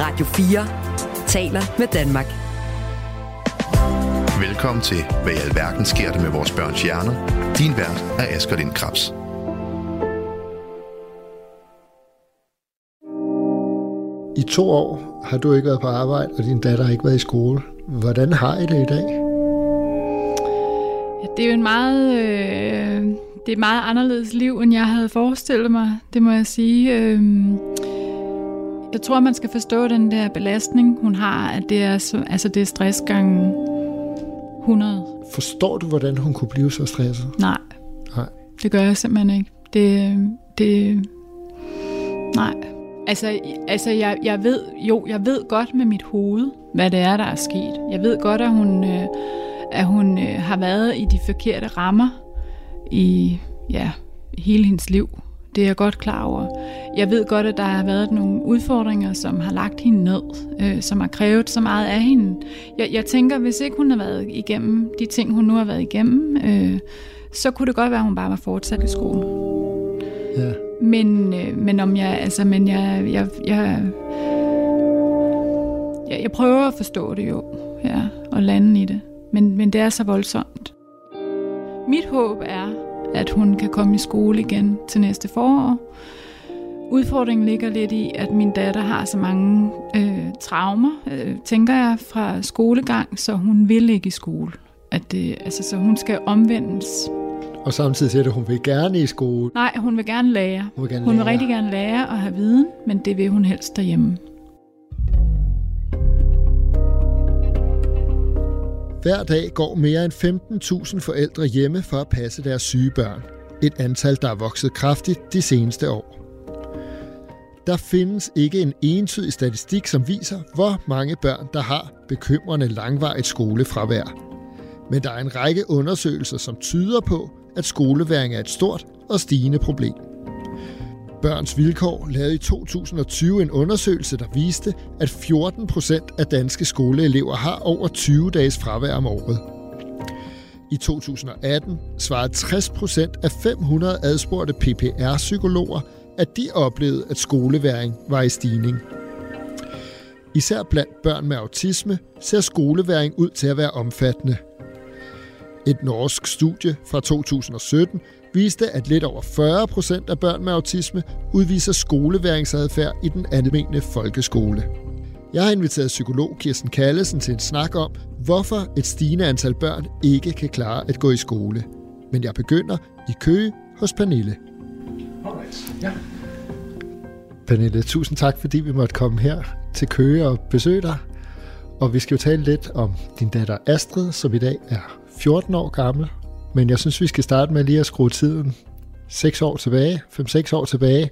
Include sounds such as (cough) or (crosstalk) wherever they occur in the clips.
Radio 4 taler med Danmark. Velkommen til, hvad i alverden sker der med vores børns hjerner? Din vært er Asger Lind Krabs. I to år har du ikke været på arbejde, og din datter har ikke været i skole. Hvordan har I det i dag? Ja, det er jo en meget, øh, det er et meget anderledes liv, end jeg havde forestillet mig, det må jeg sige. Øh, jeg tror, man skal forstå den der belastning, hun har, at det er, så, altså det er stress gange 100. Forstår du, hvordan hun kunne blive så stresset? Nej, Nej. det gør jeg simpelthen ikke. Det, det, nej. Altså, altså jeg, jeg ved, jo, jeg ved godt med mit hoved, hvad det er, der er sket. Jeg ved godt, at hun, øh, at hun øh, har været i de forkerte rammer i ja, hele hendes liv. Det er jeg godt klar over. Jeg ved godt, at der har været nogle udfordringer, som har lagt hende ned, øh, som har krævet så meget af hende. Jeg, jeg tænker, hvis ikke hun har været igennem de ting, hun nu har været igennem, øh, så kunne det godt være, at hun bare var fortsat i skole. Ja. Men, øh, men om jeg, altså, men jeg, jeg, jeg, jeg, jeg prøver at forstå det jo, ja, og lande i det. Men, men det er så voldsomt. Mit håb er, at hun kan komme i skole igen til næste forår. Udfordringen ligger lidt i, at min datter har så mange øh, traumer, øh, tænker jeg, fra skolegang, så hun vil ikke i skole. At det, altså, så hun skal omvendes. Og samtidig siger du, at hun vil gerne i skole. Nej, hun vil gerne lære. Hun vil gerne Hun vil lære. rigtig gerne lære og have viden, men det vil hun helst derhjemme. Hver dag går mere end 15.000 forældre hjemme for at passe deres syge børn. Et antal, der er vokset kraftigt de seneste år. Der findes ikke en entydig statistik, som viser, hvor mange børn, der har bekymrende langvarigt skolefravær. Men der er en række undersøgelser, som tyder på, at skoleværing er et stort og stigende problem. Børns Vilkår lavede i 2020 en undersøgelse, der viste, at 14 procent af danske skoleelever har over 20 dages fravær om året. I 2018 svarede 60 procent af 500 adspurgte PPR-psykologer, at de oplevede, at skoleværing var i stigning. Især blandt børn med autisme ser skoleværing ud til at være omfattende. Et norsk studie fra 2017 viste, at lidt over 40 procent af børn med autisme udviser skoleværingsadfærd i den almene folkeskole. Jeg har inviteret psykolog Kirsten Kallesen til en snak om, hvorfor et stigende antal børn ikke kan klare at gå i skole. Men jeg begynder i Køge hos Pernille. Ja. Pernille, tusind tak, fordi vi måtte komme her til Køge og besøge dig. Og vi skal jo tale lidt om din datter Astrid, som i dag er 14 år gammel. Men jeg synes, vi skal starte med lige at skrue tiden 6 år tilbage, 5-6 år tilbage,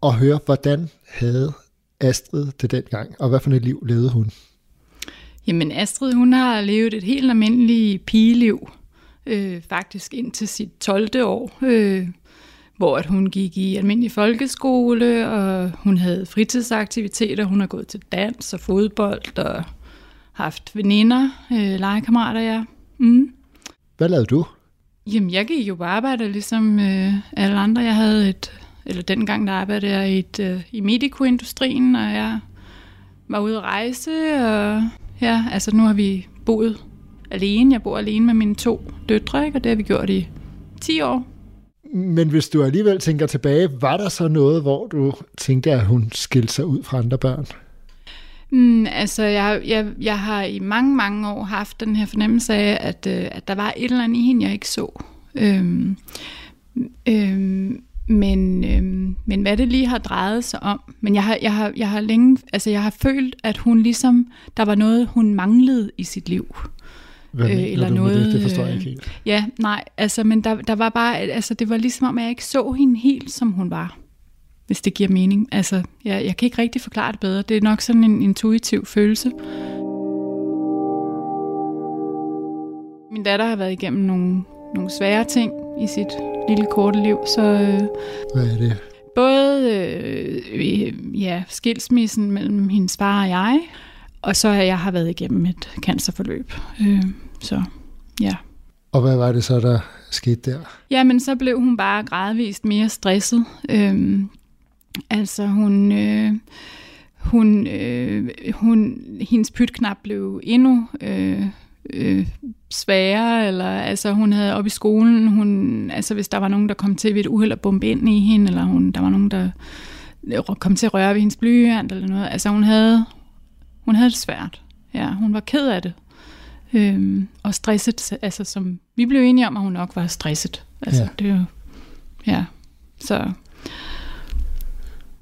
og høre, hvordan havde Astrid det dengang, og hvad for et liv levede hun? Jamen Astrid, hun har levet et helt almindeligt pigeliv, øh, faktisk indtil sit 12. år, øh, hvor at hun gik i almindelig folkeskole, og hun havde fritidsaktiviteter, hun har gået til dans og fodbold, og haft veninder, øh, legekammerater, ja. Mm. Hvad lavede du? Jamen, jeg gik jo på arbejde ligesom øh, alle andre. Jeg havde et, eller dengang der arbejdede jeg i, et, øh, i medicoindustrien, og jeg var ude at rejse, og ja, altså nu har vi boet alene. Jeg bor alene med mine to døtre, ikke? og det har vi gjort i 10 år. Men hvis du alligevel tænker tilbage, var der så noget, hvor du tænkte, at hun skilte sig ud fra andre børn? Mm, altså, jeg, jeg, jeg har i mange, mange år haft den her fornemmelse af, at, øh, at der var et eller andet i hende, jeg ikke så. Øhm, øhm, men, øhm, men hvad det lige har drejet sig om. Men jeg har, jeg, har, jeg har længe, altså jeg har følt, at hun ligesom, der var noget, hun manglede i sit liv. Hvad Øh, eller du noget, det? Det forstår jeg øh, ikke helt. Ja, nej, altså, men der, der var bare, altså det var ligesom om, at jeg ikke så hende helt, som hun var. Hvis det giver mening. Altså, jeg, jeg kan ikke rigtig forklare det bedre. Det er nok sådan en intuitiv følelse. Min datter har været igennem nogle, nogle svære ting i sit lille korte liv, så øh, Hvad er det? både øh, ja, skilsmissen mellem hendes far og jeg, og så jeg har været igennem et cancerforløb. Øh, så ja. Og hvad var det så, der skete der? Jamen, så blev hun bare gradvist mere stresset. Øhm, altså, hun, øh, hun, øh, hun, hendes pytknap blev endnu øh, øh, sværere, eller altså hun havde op i skolen, hun, altså hvis der var nogen, der kom til ved et uheld at bombe ind i hende, eller hun, der var nogen, der kom til at røre ved hendes blyant eller noget, altså hun havde, hun havde det svært. Ja, hun var ked af det. Øhm, og stresset, altså som vi blev enige om, at hun nok var stresset. Altså, ja. det jo, ja, så...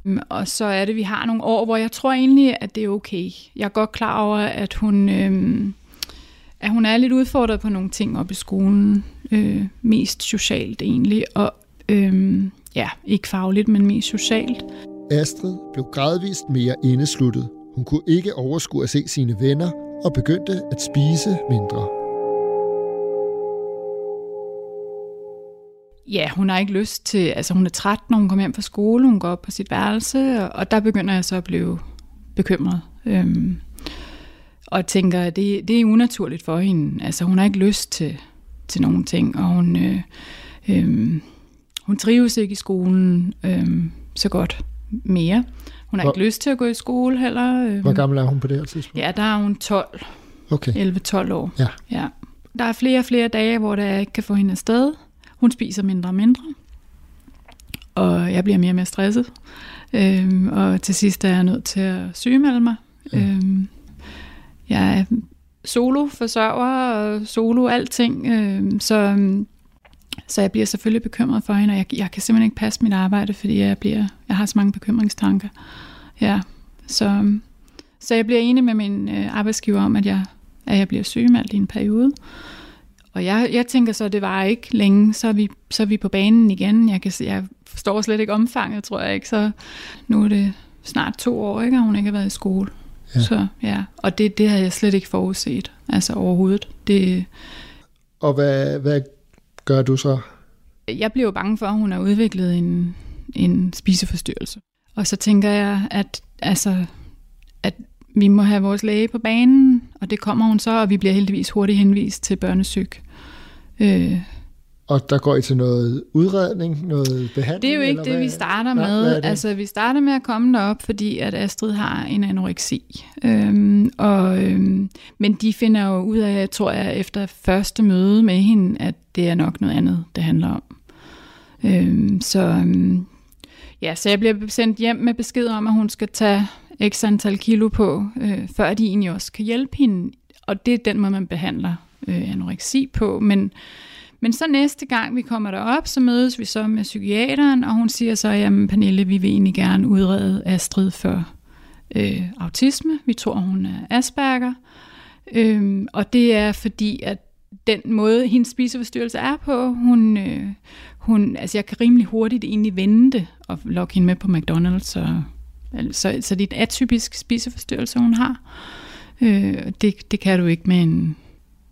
Øhm, og så er det, vi har nogle år, hvor jeg tror egentlig, at det er okay. Jeg er godt klar over, at hun, øh, at hun er lidt udfordret på nogle ting op i skolen. Øh, mest socialt egentlig, og øh, ja, ikke fagligt, men mest socialt. Astrid blev gradvist mere indesluttet. Hun kunne ikke overskue at se sine venner og begyndte at spise mindre. Ja, hun har ikke lyst til, altså hun er træt, når hun kommer hjem fra skole, hun går op på sit værelse, og der begynder jeg så at blive bekymret. Øhm, og tænker, at det, det er unaturligt for hende. Altså hun har ikke lyst til, til nogen ting, og hun, øh, øh, hun trives ikke i skolen øh, så godt mere. Hun har hvor, ikke lyst til at gå i skole heller. Øh. Hvor gammel er hun på det her tidspunkt? Ja, der er hun 12. Okay. 11-12 år. Ja. ja. Der er flere og flere dage, hvor der ikke kan få hende afsted. Hun spiser mindre og mindre. Og jeg bliver mere og mere stresset. Øhm, og til sidst er jeg nødt til at sygemelde mig. Ja. Øhm, jeg er solo forsørger og solo alting. Øhm, så så jeg bliver selvfølgelig bekymret for hende, og jeg, jeg kan simpelthen ikke passe mit arbejde, fordi jeg, bliver, jeg har så mange bekymringstanker. Ja, så, så jeg bliver enig med min øh, arbejdsgiver om, at jeg, at jeg bliver sygemeldt i en periode. Og jeg, jeg tænker så, at det var ikke længe, så er, vi, så er vi på banen igen. Jeg, kan, jeg forstår slet ikke omfanget, tror jeg ikke. Så nu er det snart to år, ikke, og hun ikke har været i skole. Ja. Så ja, og det, det havde jeg slet ikke forudset, altså overhovedet. Det, og hvad, hvad gør du så? Jeg bliver jo bange for, at hun har udviklet en, en spiseforstyrrelse. Og så tænker jeg, at, altså, at vi må have vores læge på banen, og det kommer hun så, og vi bliver heldigvis hurtigt henvist til børnesyg. Øh, og der går I til noget udredning, noget behandling? Det er jo ikke det, hvad? vi starter med. Nej, altså, vi starter med at komme derop, fordi at Astrid har en anoreksi. Øhm, og, øhm, men de finder jo ud af, tror jeg, efter første møde med hende, at det er nok noget andet, det handler om. Øhm, så, øhm, ja, så jeg bliver sendt hjem med besked om, at hun skal tage x antal kilo på, øh, før de egentlig også kan hjælpe hende. Og det er den måde, man behandler øh, anoreksi på. Men men så næste gang vi kommer derop, så mødes vi så med psykiateren, og hun siger så, jamen Pernille, vi vil egentlig gerne udrede Astrid for øh, autisme. Vi tror, hun er Asperger. Øhm, og det er fordi, at den måde, hendes spiseforstyrrelse er på, hun, øh, hun, altså jeg kan rimelig hurtigt egentlig vende det og lokke hende med på McDonald's. Og, så, så det er en atypisk spiseforstyrrelse, hun har. Øh, det, det kan du ikke med en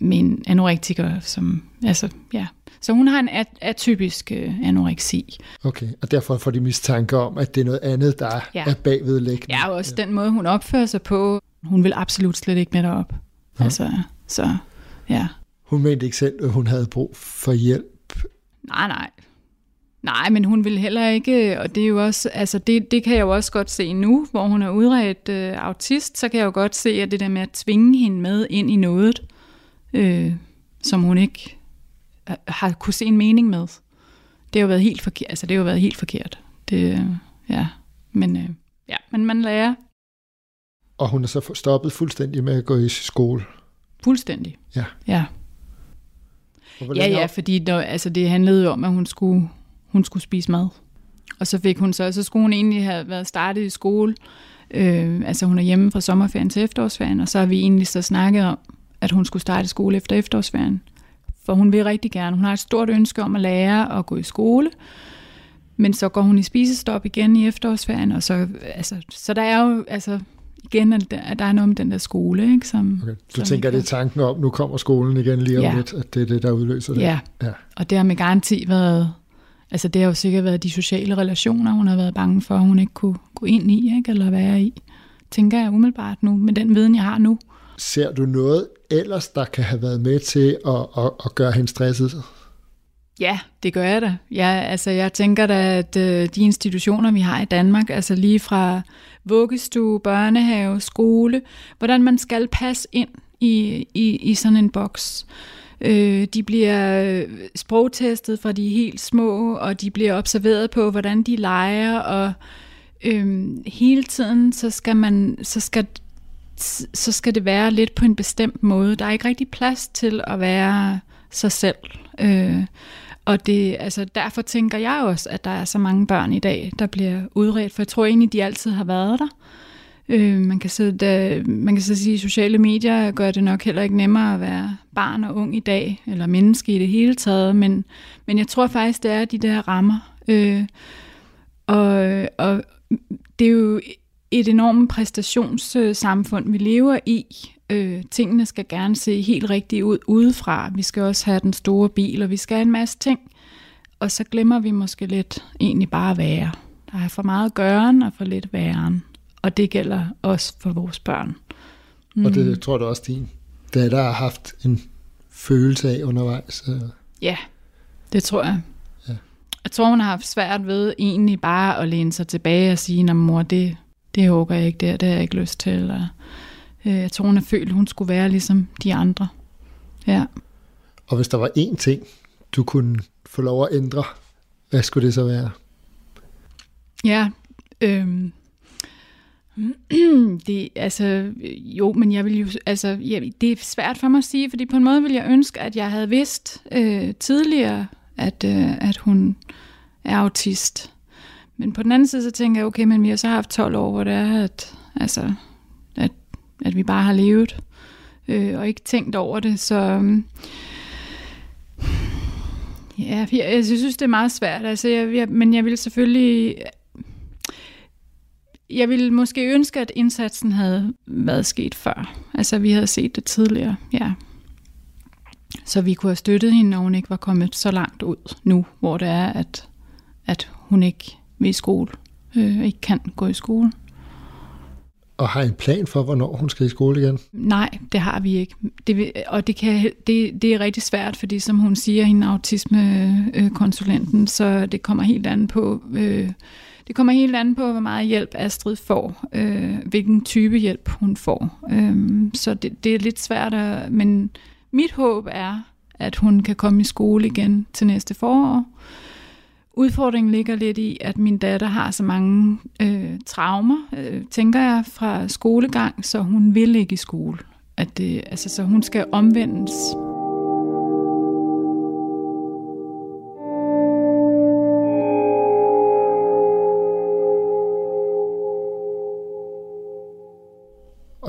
med en anorektiker, som, altså, ja. Så hun har en atypisk øh, anoreksi. Okay, og derfor får de mistanke om, at det er noget andet, der ja. er bagvedlæggende. Ja, og også ja. den måde, hun opfører sig på. Hun vil absolut slet ikke med derop. Ja. Altså, så, ja. Hun mente ikke selv, at hun havde brug for hjælp? Nej, nej. Nej, men hun vil heller ikke, og det er jo også, altså det, det kan jeg jo også godt se nu, hvor hun er udredt øh, autist, så kan jeg jo godt se, at det der med at tvinge hende med ind i noget, øh, som hun ikke øh, har kunne se en mening med. Det har jo været helt forkert. Altså, det har jo været helt forkert. Det, ja, men, øh, ja, men man lærer. Og hun er så stoppet fuldstændig med at gå i skole? Fuldstændig. Ja. Ja. Ja, ja, fordi der, altså, det handlede jo om, at hun skulle, hun skulle spise mad. Og så fik hun så, så skulle hun egentlig have været startet i skole. Øh, altså hun er hjemme fra sommerferien til efterårsferien, og så har vi egentlig så snakket om, at hun skulle starte skole efter efterårsferien. For hun vil rigtig gerne. Hun har et stort ønske om at lære at gå i skole. Men så går hun i spisestop igen i efterårsferien, og så, altså, så der er jo, altså, igen, at der, at der er noget med den der skole, ikke? Som, okay. Du som tænker, det er tanken om, nu kommer skolen igen lige om ja. lidt, at det er det, der udløser det? Ja, ja. og det har med garanti været, altså det har jo sikkert været de sociale relationer, hun har været bange for, at hun ikke kunne gå ind i, ikke? eller være i, tænker jeg umiddelbart nu, med den viden, jeg har nu. Ser du noget ellers, der kan have været med til at, at, at gøre hende stresset? Ja, det gør jeg da. Ja, altså jeg tænker da, at øh, de institutioner, vi har i Danmark, altså lige fra vuggestue, børnehave, skole, hvordan man skal passe ind i, i, i sådan en boks. Øh, Øh, de bliver øh, sprogtestet fra de helt små, og de bliver observeret på, hvordan de leger, og øh, hele tiden så skal man så skal så skal det være lidt på en bestemt måde. Der er ikke rigtig plads til at være sig selv. Øh, og det, altså, derfor tænker jeg også, at der er så mange børn i dag, der bliver udredt, for jeg tror egentlig, de altid har været der. Øh, man, kan så, da, man kan så sige, at sociale medier gør det nok heller ikke nemmere at være barn og ung i dag, eller menneske i det hele taget, men, men jeg tror faktisk, det er de der rammer. Øh, og, og det er jo et enormt præstationssamfund, vi lever i. Øh, tingene skal gerne se helt rigtigt ud udefra. Vi skal også have den store bil, og vi skal have en masse ting. Og så glemmer vi måske lidt egentlig bare at være. Der er for meget gøren og for lidt væren. Og det gælder også for vores børn. Mm. Og det tror du også, din datter har haft en følelse af undervejs? Ja, det tror jeg. Ja. Jeg tror, hun har haft svært ved egentlig bare at læne sig tilbage og sige, at mor, det, det håber jeg ikke, det, det har jeg ikke lyst til. Eller, øh, jeg tror, hun har følt, at hun skulle være ligesom de andre. Ja. Og hvis der var én ting, du kunne få lov at ændre, hvad skulle det så være? Ja, øh, (clears throat) det, altså, øh, jo, men jeg vil jo, altså, ja, det er svært for mig at sige, fordi på en måde vil jeg ønske, at jeg havde vidst øh, tidligere, at, øh, at hun er autist. Men på den anden side, så tænker jeg, okay, men vi har så haft 12 år, hvor det er, at, altså, at, at vi bare har levet, øh, og ikke tænkt over det, så... Øh, Ja, jeg, jeg synes, det er meget svært, altså, jeg, jeg, men jeg vil selvfølgelig jeg ville måske ønske, at indsatsen havde været sket før. Altså, vi havde set det tidligere, ja. Så vi kunne have støttet hende, når hun ikke var kommet så langt ud nu, hvor det er, at, at hun ikke vil i skole, øh, ikke kan gå i skole. Og har en plan for, hvornår hun skal i skole igen? Nej, det har vi ikke. Det, og det, kan, det, det er rigtig svært, fordi som hun siger, hende autismekonsulenten, så det kommer helt an på... Øh, det kommer helt an på, hvor meget hjælp Astrid får, øh, hvilken type hjælp hun får. Øh, så det, det er lidt svært, at, men mit håb er, at hun kan komme i skole igen til næste forår. Udfordringen ligger lidt i, at min datter har så mange øh, traumer, øh, tænker jeg, fra skolegang, så hun vil ikke i skole. At det, altså, så hun skal omvendes.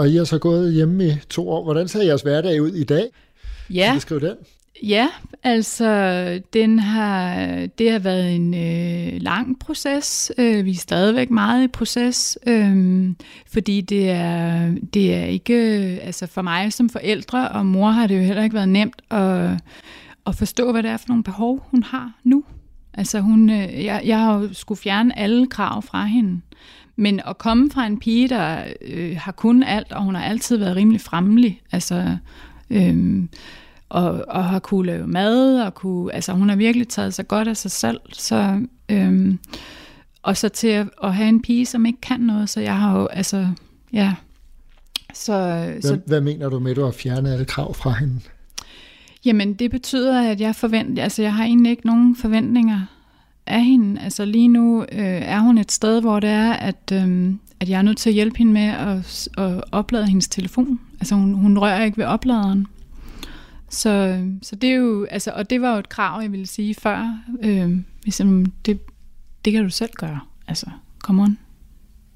Og I har så gået hjemme i to år. Hvordan ser jeres hverdag ud i dag? Ja. Skal den? Ja, altså den har, det har været en øh, lang proces. Øh, vi er stadigvæk meget i proces, øh, fordi det er, det er ikke, altså for mig som forældre og mor har det jo heller ikke været nemt at, at forstå, hvad det er for nogle behov, hun har nu. Altså hun, øh, jeg, jeg har jo skulle fjerne alle krav fra hende. Men at komme fra en pige, der øh, har kun alt, og hun har altid været rimelig fremmelig, altså, øh, og, og har kunne lave mad, og kunne, altså hun har virkelig taget sig godt af sig selv, så, øh, og så til at, at have en pige, som ikke kan noget, så jeg har jo, altså, ja, så, hvad, så, hvad mener du med, at du har fjernet alle krav fra hende? Jamen, det betyder, at jeg forventer, altså jeg har egentlig ikke nogen forventninger af hende. Altså lige nu øh, er hun et sted, hvor det er, at, øh, at jeg er nødt til at hjælpe hende med at, at oplade hendes telefon. Altså hun, hun rører ikke ved opladeren. Så, så det er jo, altså, og det var jo et krav, jeg ville sige før. Øh, ligesom, det, det kan du selv gøre. Altså, come on.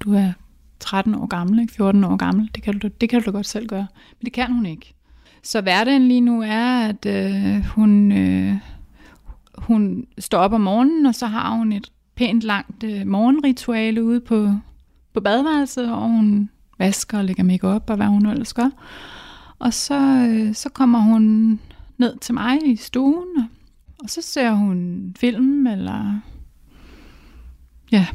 Du er 13 år gammel, ikke? 14 år gammel. Det kan, du, det kan du da godt selv gøre. Men det kan hun ikke. Så hverdagen lige nu er, at øh, hun... Øh, hun står op om morgenen, og så har hun et pænt langt øh, morgenrituale ude på, på badeværelset, og hun vasker og lægger make op og hvad hun ellers gør. Og så, øh, så kommer hun ned til mig i stuen, og, og så ser hun film, eller ja,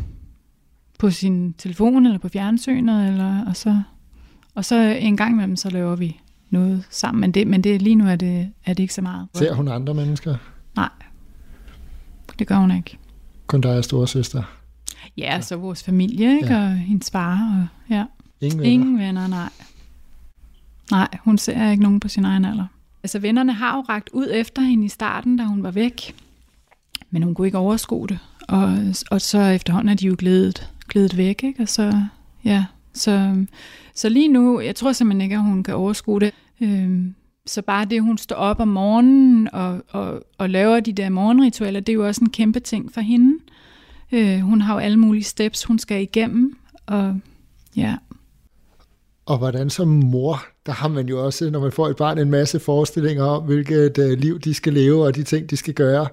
på sin telefon, eller på fjernsynet, eller, og, så, og så en gang imellem, så laver vi noget sammen. Men, det, men det, lige nu er det, er det ikke så meget. Ser hun andre mennesker? Nej, det gør hun ikke. Kun dig og storesøster? Ja, så vores familie, ikke? Ja. Og hendes far, og ja. Ingen venner? Ingen venner, nej. Nej, hun ser ikke nogen på sin egen alder. Altså vennerne har jo ragt ud efter hende i starten, da hun var væk. Men hun kunne ikke overskue det. Og, og så efterhånden er de jo glædet, glædet væk, ikke? Og så, ja, så, så lige nu, jeg tror simpelthen ikke, at hun kan overskue det. Øhm, så bare det, hun står op om morgenen og, og, og laver de der morgenritualer, det er jo også en kæmpe ting for hende. Øh, hun har jo alle mulige steps, hun skal igennem. Og ja, Og hvordan som mor, der har man jo også, når man får et barn, en masse forestillinger om, hvilket øh, liv de skal leve, og de ting, de skal gøre.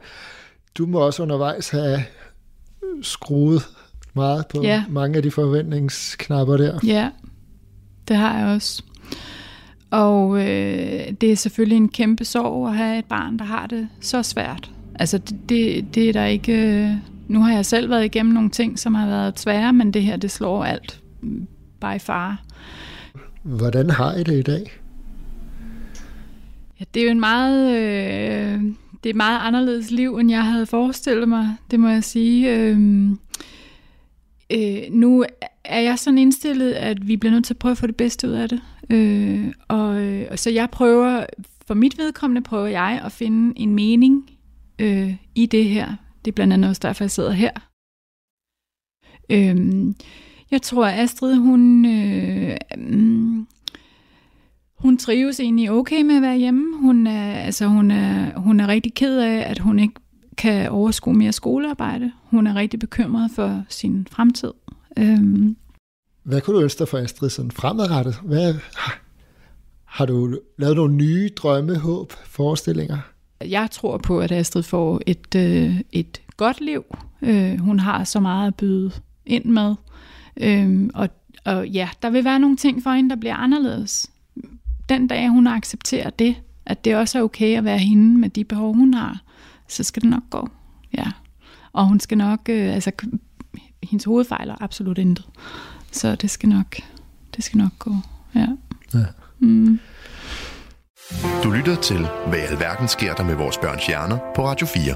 Du må også undervejs have skruet meget på Ja. mange af de forventningsknapper der. Ja, det har jeg også. Og øh, det er selvfølgelig en kæmpe sorg at have et barn, der har det så svært. Altså det, det, det er der ikke... Øh, nu har jeg selv været igennem nogle ting, som har været svære, men det her, det slår alt mm, by far. Hvordan har I det i dag? Ja, det er jo en meget... Øh, det er et meget anderledes liv, end jeg havde forestillet mig, det må jeg sige. Øh, øh, nu er jeg sådan indstillet, at vi bliver nødt til at prøve at få det bedste ud af det. Øh, og, øh, og så jeg prøver, for mit vedkommende prøver jeg at finde en mening øh, i det her. Det er blandt andet også derfor, jeg sidder her. Øh, jeg tror, at Astrid, hun... Øh, hun trives egentlig okay med at være hjemme. Hun er, altså, hun er, hun er rigtig ked af, at hun ikke kan overskue mere skolearbejde. Hun er rigtig bekymret for sin fremtid. Øhm, hvad kunne du ønske dig for Astrid sådan fremadrettet? Hvad, har, du lavet nogle nye drømme, håb, forestillinger? jeg tror på, at Astrid får et, øh, et godt liv. Øh, hun har så meget at byde ind med. Øh, og, og ja, der vil være nogle ting for hende, der bliver anderledes. Den dag, hun accepterer det, at det også er okay at være hende med de behov, hun har, så skal det nok gå. Ja. Og hun skal nok, øh, altså hendes hovedfejler absolut intet. Så det skal nok, det skal nok gå. Ja. Ja. Mm. Du lytter til, hvad i alverden sker der med vores børns hjerner på Radio 4.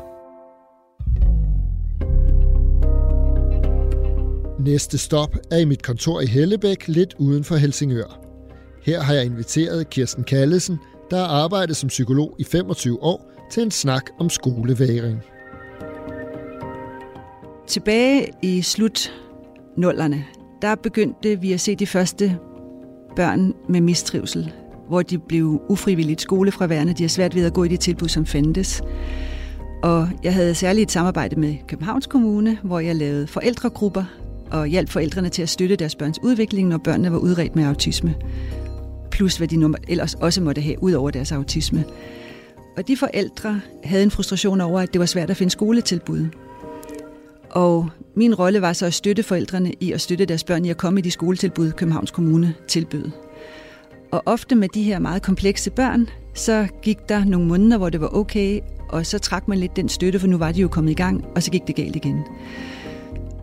Næste stop er i mit kontor i Hellebæk, lidt uden for Helsingør. Her har jeg inviteret Kirsten Kallesen, der har arbejdet som psykolog i 25 år, til en snak om skolevægring. Tilbage i slut nullerne, der begyndte vi at se de første børn med mistrivsel, hvor de blev ufrivilligt skolefraværende. De har svært ved at gå i de tilbud, som fandtes. Og jeg havde særligt et samarbejde med Københavns Kommune, hvor jeg lavede forældregrupper og hjalp forældrene til at støtte deres børns udvikling, når børnene var udredt med autisme. Plus hvad de ellers også måtte have ud over deres autisme. Og de forældre havde en frustration over, at det var svært at finde skoletilbud. Og min rolle var så at støtte forældrene i at støtte deres børn i at komme i de skoletilbud, Københavns Kommune tilbød. Og ofte med de her meget komplekse børn, så gik der nogle måneder, hvor det var okay, og så trak man lidt den støtte, for nu var de jo kommet i gang, og så gik det galt igen.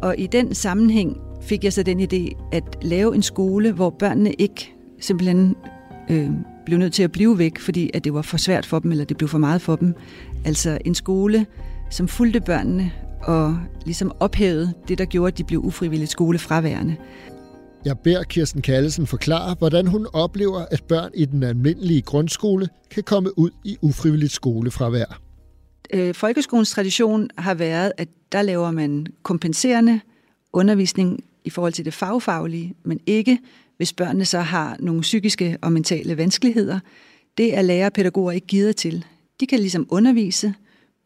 Og i den sammenhæng fik jeg så den idé at lave en skole, hvor børnene ikke simpelthen øh, blev nødt til at blive væk, fordi at det var for svært for dem, eller det blev for meget for dem. Altså en skole, som fulgte børnene og ligesom ophævede det, der gjorde, at de blev ufrivilligt skolefraværende. Jeg beder Kirsten Kallesen forklare, hvordan hun oplever, at børn i den almindelige grundskole kan komme ud i ufrivilligt skolefravær. Øh, folkeskolens tradition har været, at der laver man kompenserende undervisning i forhold til det fagfaglige, men ikke hvis børnene så har nogle psykiske og mentale vanskeligheder. Det er lærere og pædagoger ikke givet til. De kan ligesom undervise,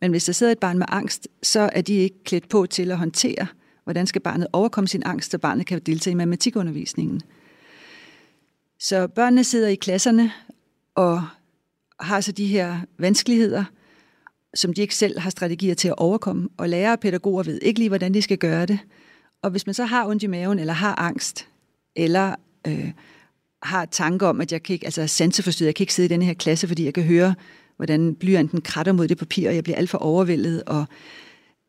men hvis der sidder et barn med angst, så er de ikke klædt på til at håndtere, hvordan skal barnet overkomme sin angst, så barnet kan deltage i matematikundervisningen. Så børnene sidder i klasserne og har så de her vanskeligheder, som de ikke selv har strategier til at overkomme, og lærere og pædagoger ved ikke lige, hvordan de skal gøre det. Og hvis man så har ondt i maven, eller har angst, eller øh, har tanker om, at jeg kan ikke, altså sanseforstyrret, jeg kan ikke sidde i den her klasse, fordi jeg kan høre, hvordan blyanten kratter mod det papir, og jeg bliver alt for overvældet, og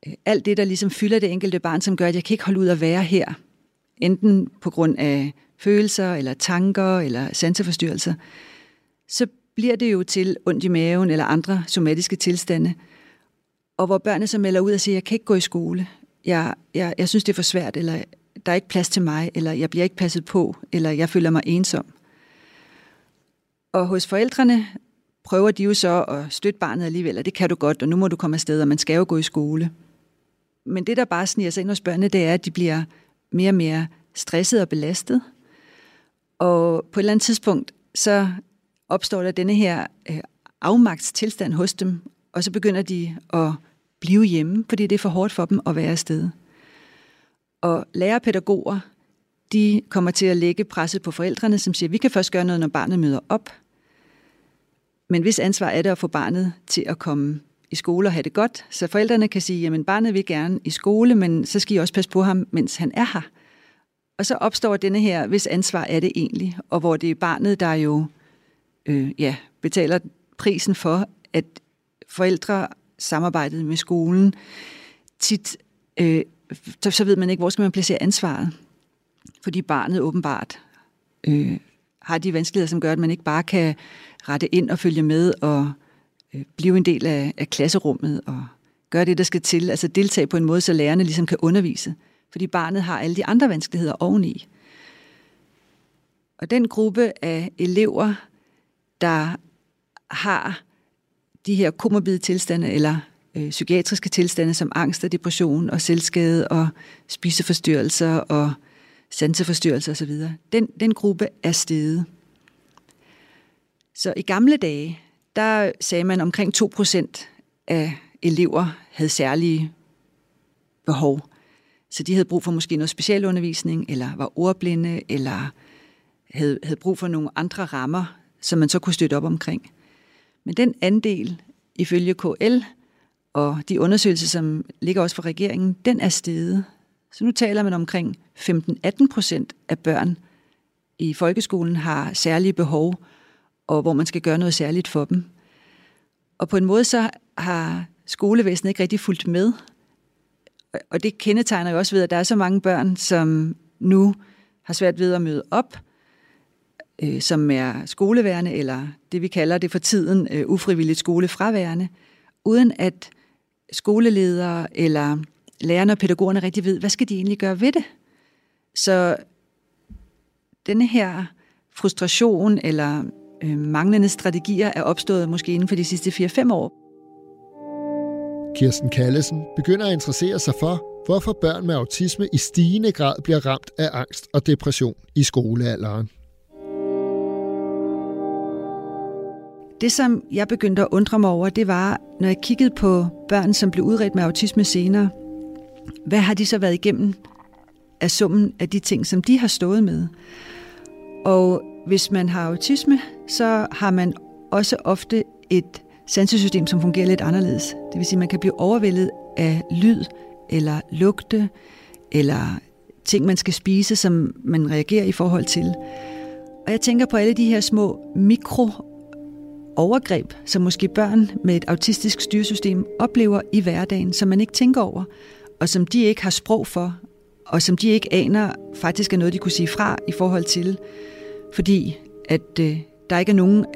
øh, alt det, der ligesom fylder det enkelte barn, som gør, at jeg kan ikke holde ud at være her. Enten på grund af følelser, eller tanker, eller sanseforstyrrelser. Så bliver det jo til ondt i maven, eller andre somatiske tilstande. og hvor børnene så melder ud og siger, jeg kan ikke gå i skole, jeg, jeg, jeg synes det er for svært, eller der er ikke plads til mig, eller jeg bliver ikke passet på, eller jeg føler mig ensom. Og hos forældrene prøver de jo så at støtte barnet alligevel, og det kan du godt, og nu må du komme afsted, og man skal jo gå i skole. Men det, der bare sniger sig ind hos børnene, det er, at de bliver mere og mere stresset og belastet. Og på et eller andet tidspunkt, så opstår der denne her øh, afmagtstilstand hos dem, og så begynder de at blive hjemme, fordi det er for hårdt for dem at være afsted. Og lærerpædagoger, de kommer til at lægge presset på forældrene, som siger, vi kan først gøre noget, når barnet møder op. Men hvis ansvar er det at få barnet til at komme i skole og have det godt, så forældrene kan sige, jamen barnet vil gerne i skole, men så skal I også passe på ham, mens han er her. Og så opstår denne her, hvis ansvar er det egentlig, og hvor det er barnet, der jo øh, ja, betaler prisen for, at forældre samarbejdet med skolen tit, øh, så ved man ikke, hvor skal man placere ansvaret. Fordi barnet åbenbart øh, har de vanskeligheder, som gør, at man ikke bare kan rette ind og følge med og øh, blive en del af, af klasserummet og gøre det, der skal til. Altså deltage på en måde, så lærerne ligesom kan undervise. Fordi barnet har alle de andre vanskeligheder oveni. Og den gruppe af elever, der har de her komorbide tilstande eller øh, psykiatriske tilstande som angst og depression og selvskade og spiseforstyrrelser og sanseforstyrrelser osv., den, den gruppe er steget. Så i gamle dage, der sagde man omkring 2% af elever havde særlige behov. Så de havde brug for måske noget specialundervisning, eller var ordblinde, eller havde, havde brug for nogle andre rammer, som man så kunne støtte op omkring. Men den andel, ifølge KL og de undersøgelser, som ligger også fra regeringen, den er steget. Så nu taler man omkring 15-18 procent af børn i folkeskolen har særlige behov, og hvor man skal gøre noget særligt for dem. Og på en måde så har skolevæsenet ikke rigtig fulgt med. Og det kendetegner jo også ved, at der er så mange børn, som nu har svært ved at møde op, øh, som er skoleværende, eller det vi kalder det for tiden øh, ufrivilligt skolefraværende, uden at skoleledere eller lærerne og pædagogerne rigtig ved, hvad skal de egentlig gøre ved det? Så denne her frustration eller øh, manglende strategier er opstået måske inden for de sidste 4-5 år. Kirsten Kallesen begynder at interessere sig for, hvorfor børn med autisme i stigende grad bliver ramt af angst og depression i skolealderen. Det, som jeg begyndte at undre mig over, det var, når jeg kiggede på børn, som blev udredt med autisme senere, hvad har de så været igennem af summen af de ting, som de har stået med? Og hvis man har autisme, så har man også ofte et sansesystem, som fungerer lidt anderledes. Det vil sige, at man kan blive overvældet af lyd, eller lugte, eller ting, man skal spise, som man reagerer i forhold til. Og jeg tænker på alle de her små mikro overgreb, som måske børn med et autistisk styresystem oplever i hverdagen, som man ikke tænker over, og som de ikke har sprog for, og som de ikke aner faktisk er noget, de kunne sige fra i forhold til, fordi at øh, der ikke er nogen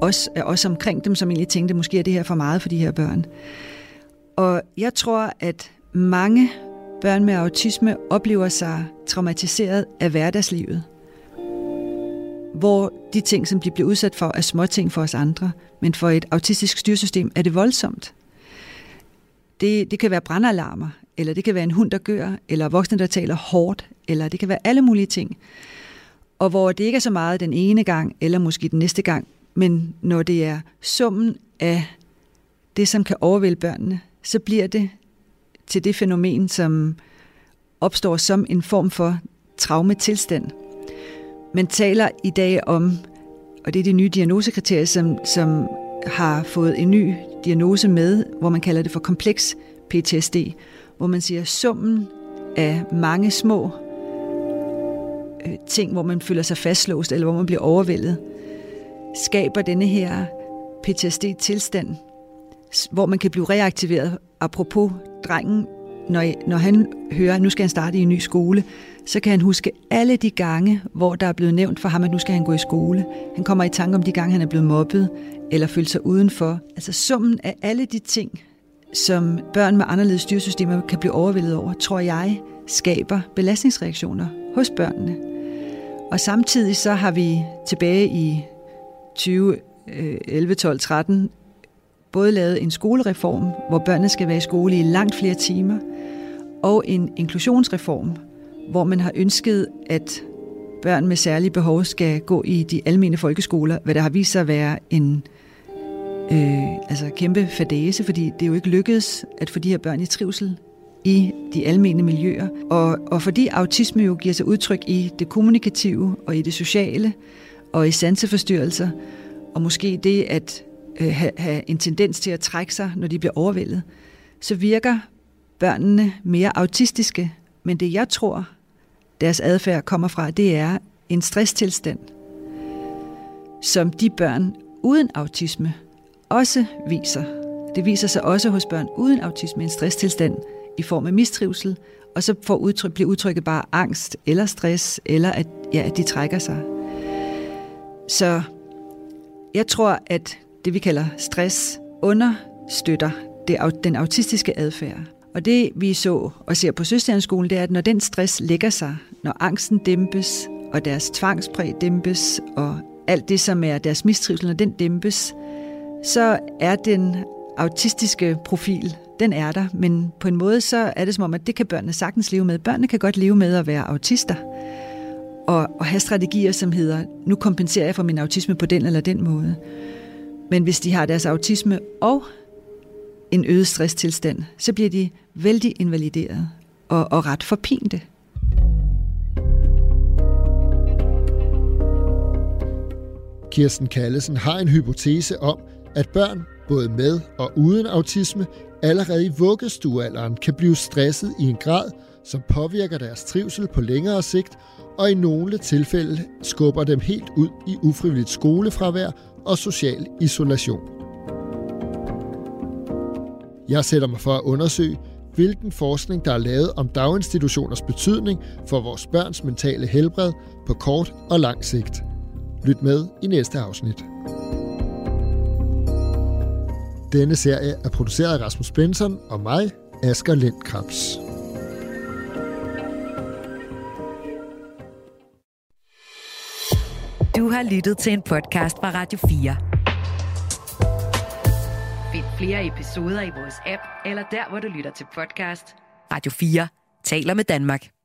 os, af os omkring dem, som egentlig tænkte, måske er det her for meget for de her børn. Og jeg tror, at mange børn med autisme oplever sig traumatiseret af hverdagslivet – hvor de ting, som de bliver udsat for, er små ting for os andre, men for et autistisk styresystem er det voldsomt. Det, det kan være brandalarmer, eller det kan være en hund, der gør, eller voksne, der taler hårdt, eller det kan være alle mulige ting. Og hvor det ikke er så meget den ene gang, eller måske den næste gang, men når det er summen af det, som kan overvælde børnene, så bliver det til det fænomen, som opstår som en form for traumetilstand. Man taler i dag om, og det er de nye diagnosekriterier, som, som har fået en ny diagnose med, hvor man kalder det for kompleks PTSD, hvor man siger summen af mange små øh, ting, hvor man føler sig fastlåst, eller hvor man bliver overvældet, skaber denne her PTSD-tilstand, hvor man kan blive reaktiveret. Apropos drengen, når, når han hører, at nu skal han starte i en ny skole, så kan han huske alle de gange, hvor der er blevet nævnt for ham, at nu skal han gå i skole. Han kommer i tanke om de gange, han er blevet mobbet eller følt sig udenfor. Altså summen af alle de ting, som børn med anderledes styresystemer kan blive overvældet over, tror jeg, skaber belastningsreaktioner hos børnene. Og samtidig så har vi tilbage i 2011, 12, 13 både lavet en skolereform, hvor børnene skal være i skole i langt flere timer, og en inklusionsreform, hvor man har ønsket, at børn med særlige behov skal gå i de almene folkeskoler, hvad der har vist sig at være en øh, altså kæmpe fadese, fordi det er jo ikke lykkedes at få de her børn i trivsel i de almene miljøer. Og, og fordi autisme jo giver sig udtryk i det kommunikative og i det sociale og i sanseforstyrrelser, og måske det at øh, have, have en tendens til at trække sig, når de bliver overvældet, så virker børnene mere autistiske. Men det jeg tror, deres adfærd kommer fra, det er en stresstilstand, som de børn uden autisme også viser. Det viser sig også hos børn uden autisme en stresstilstand i form af mistrivsel, og så får udtryk, bliver udtrykket bare angst eller stress, eller at, ja, at de trækker sig. Så jeg tror, at det vi kalder stress understøtter det, den autistiske adfærd. Og det vi så og ser på Søstjerneskolen, det er, at når den stress lægger sig, når angsten dæmpes, og deres tvangspræg dæmpes, og alt det, som er deres mistrivsel, når den dæmpes, så er den autistiske profil, den er der, men på en måde så er det som om, at det kan børnene sagtens leve med. Børnene kan godt leve med at være autister, og, og have strategier, som hedder, nu kompenserer jeg for min autisme på den eller den måde. Men hvis de har deres autisme og en øget stresstilstand, så bliver de vældig invalideret og, og ret forpinte. Kirsten Kallesen har en hypotese om, at børn, både med og uden autisme, allerede i vuggestuealderen kan blive stresset i en grad, som påvirker deres trivsel på længere sigt, og i nogle tilfælde skubber dem helt ud i ufrivilligt skolefravær og social isolation. Jeg sætter mig for at undersøge, hvilken forskning der er lavet om daginstitutioners betydning for vores børns mentale helbred på kort og lang sigt. Lyt med i næste afsnit. Denne serie er produceret af Rasmus Benson og mig, Asger Lindkrabs. Du har lyttet til en podcast fra Radio 4. Find flere episoder i vores app, eller der, hvor du lytter til podcast. Radio 4 taler med Danmark.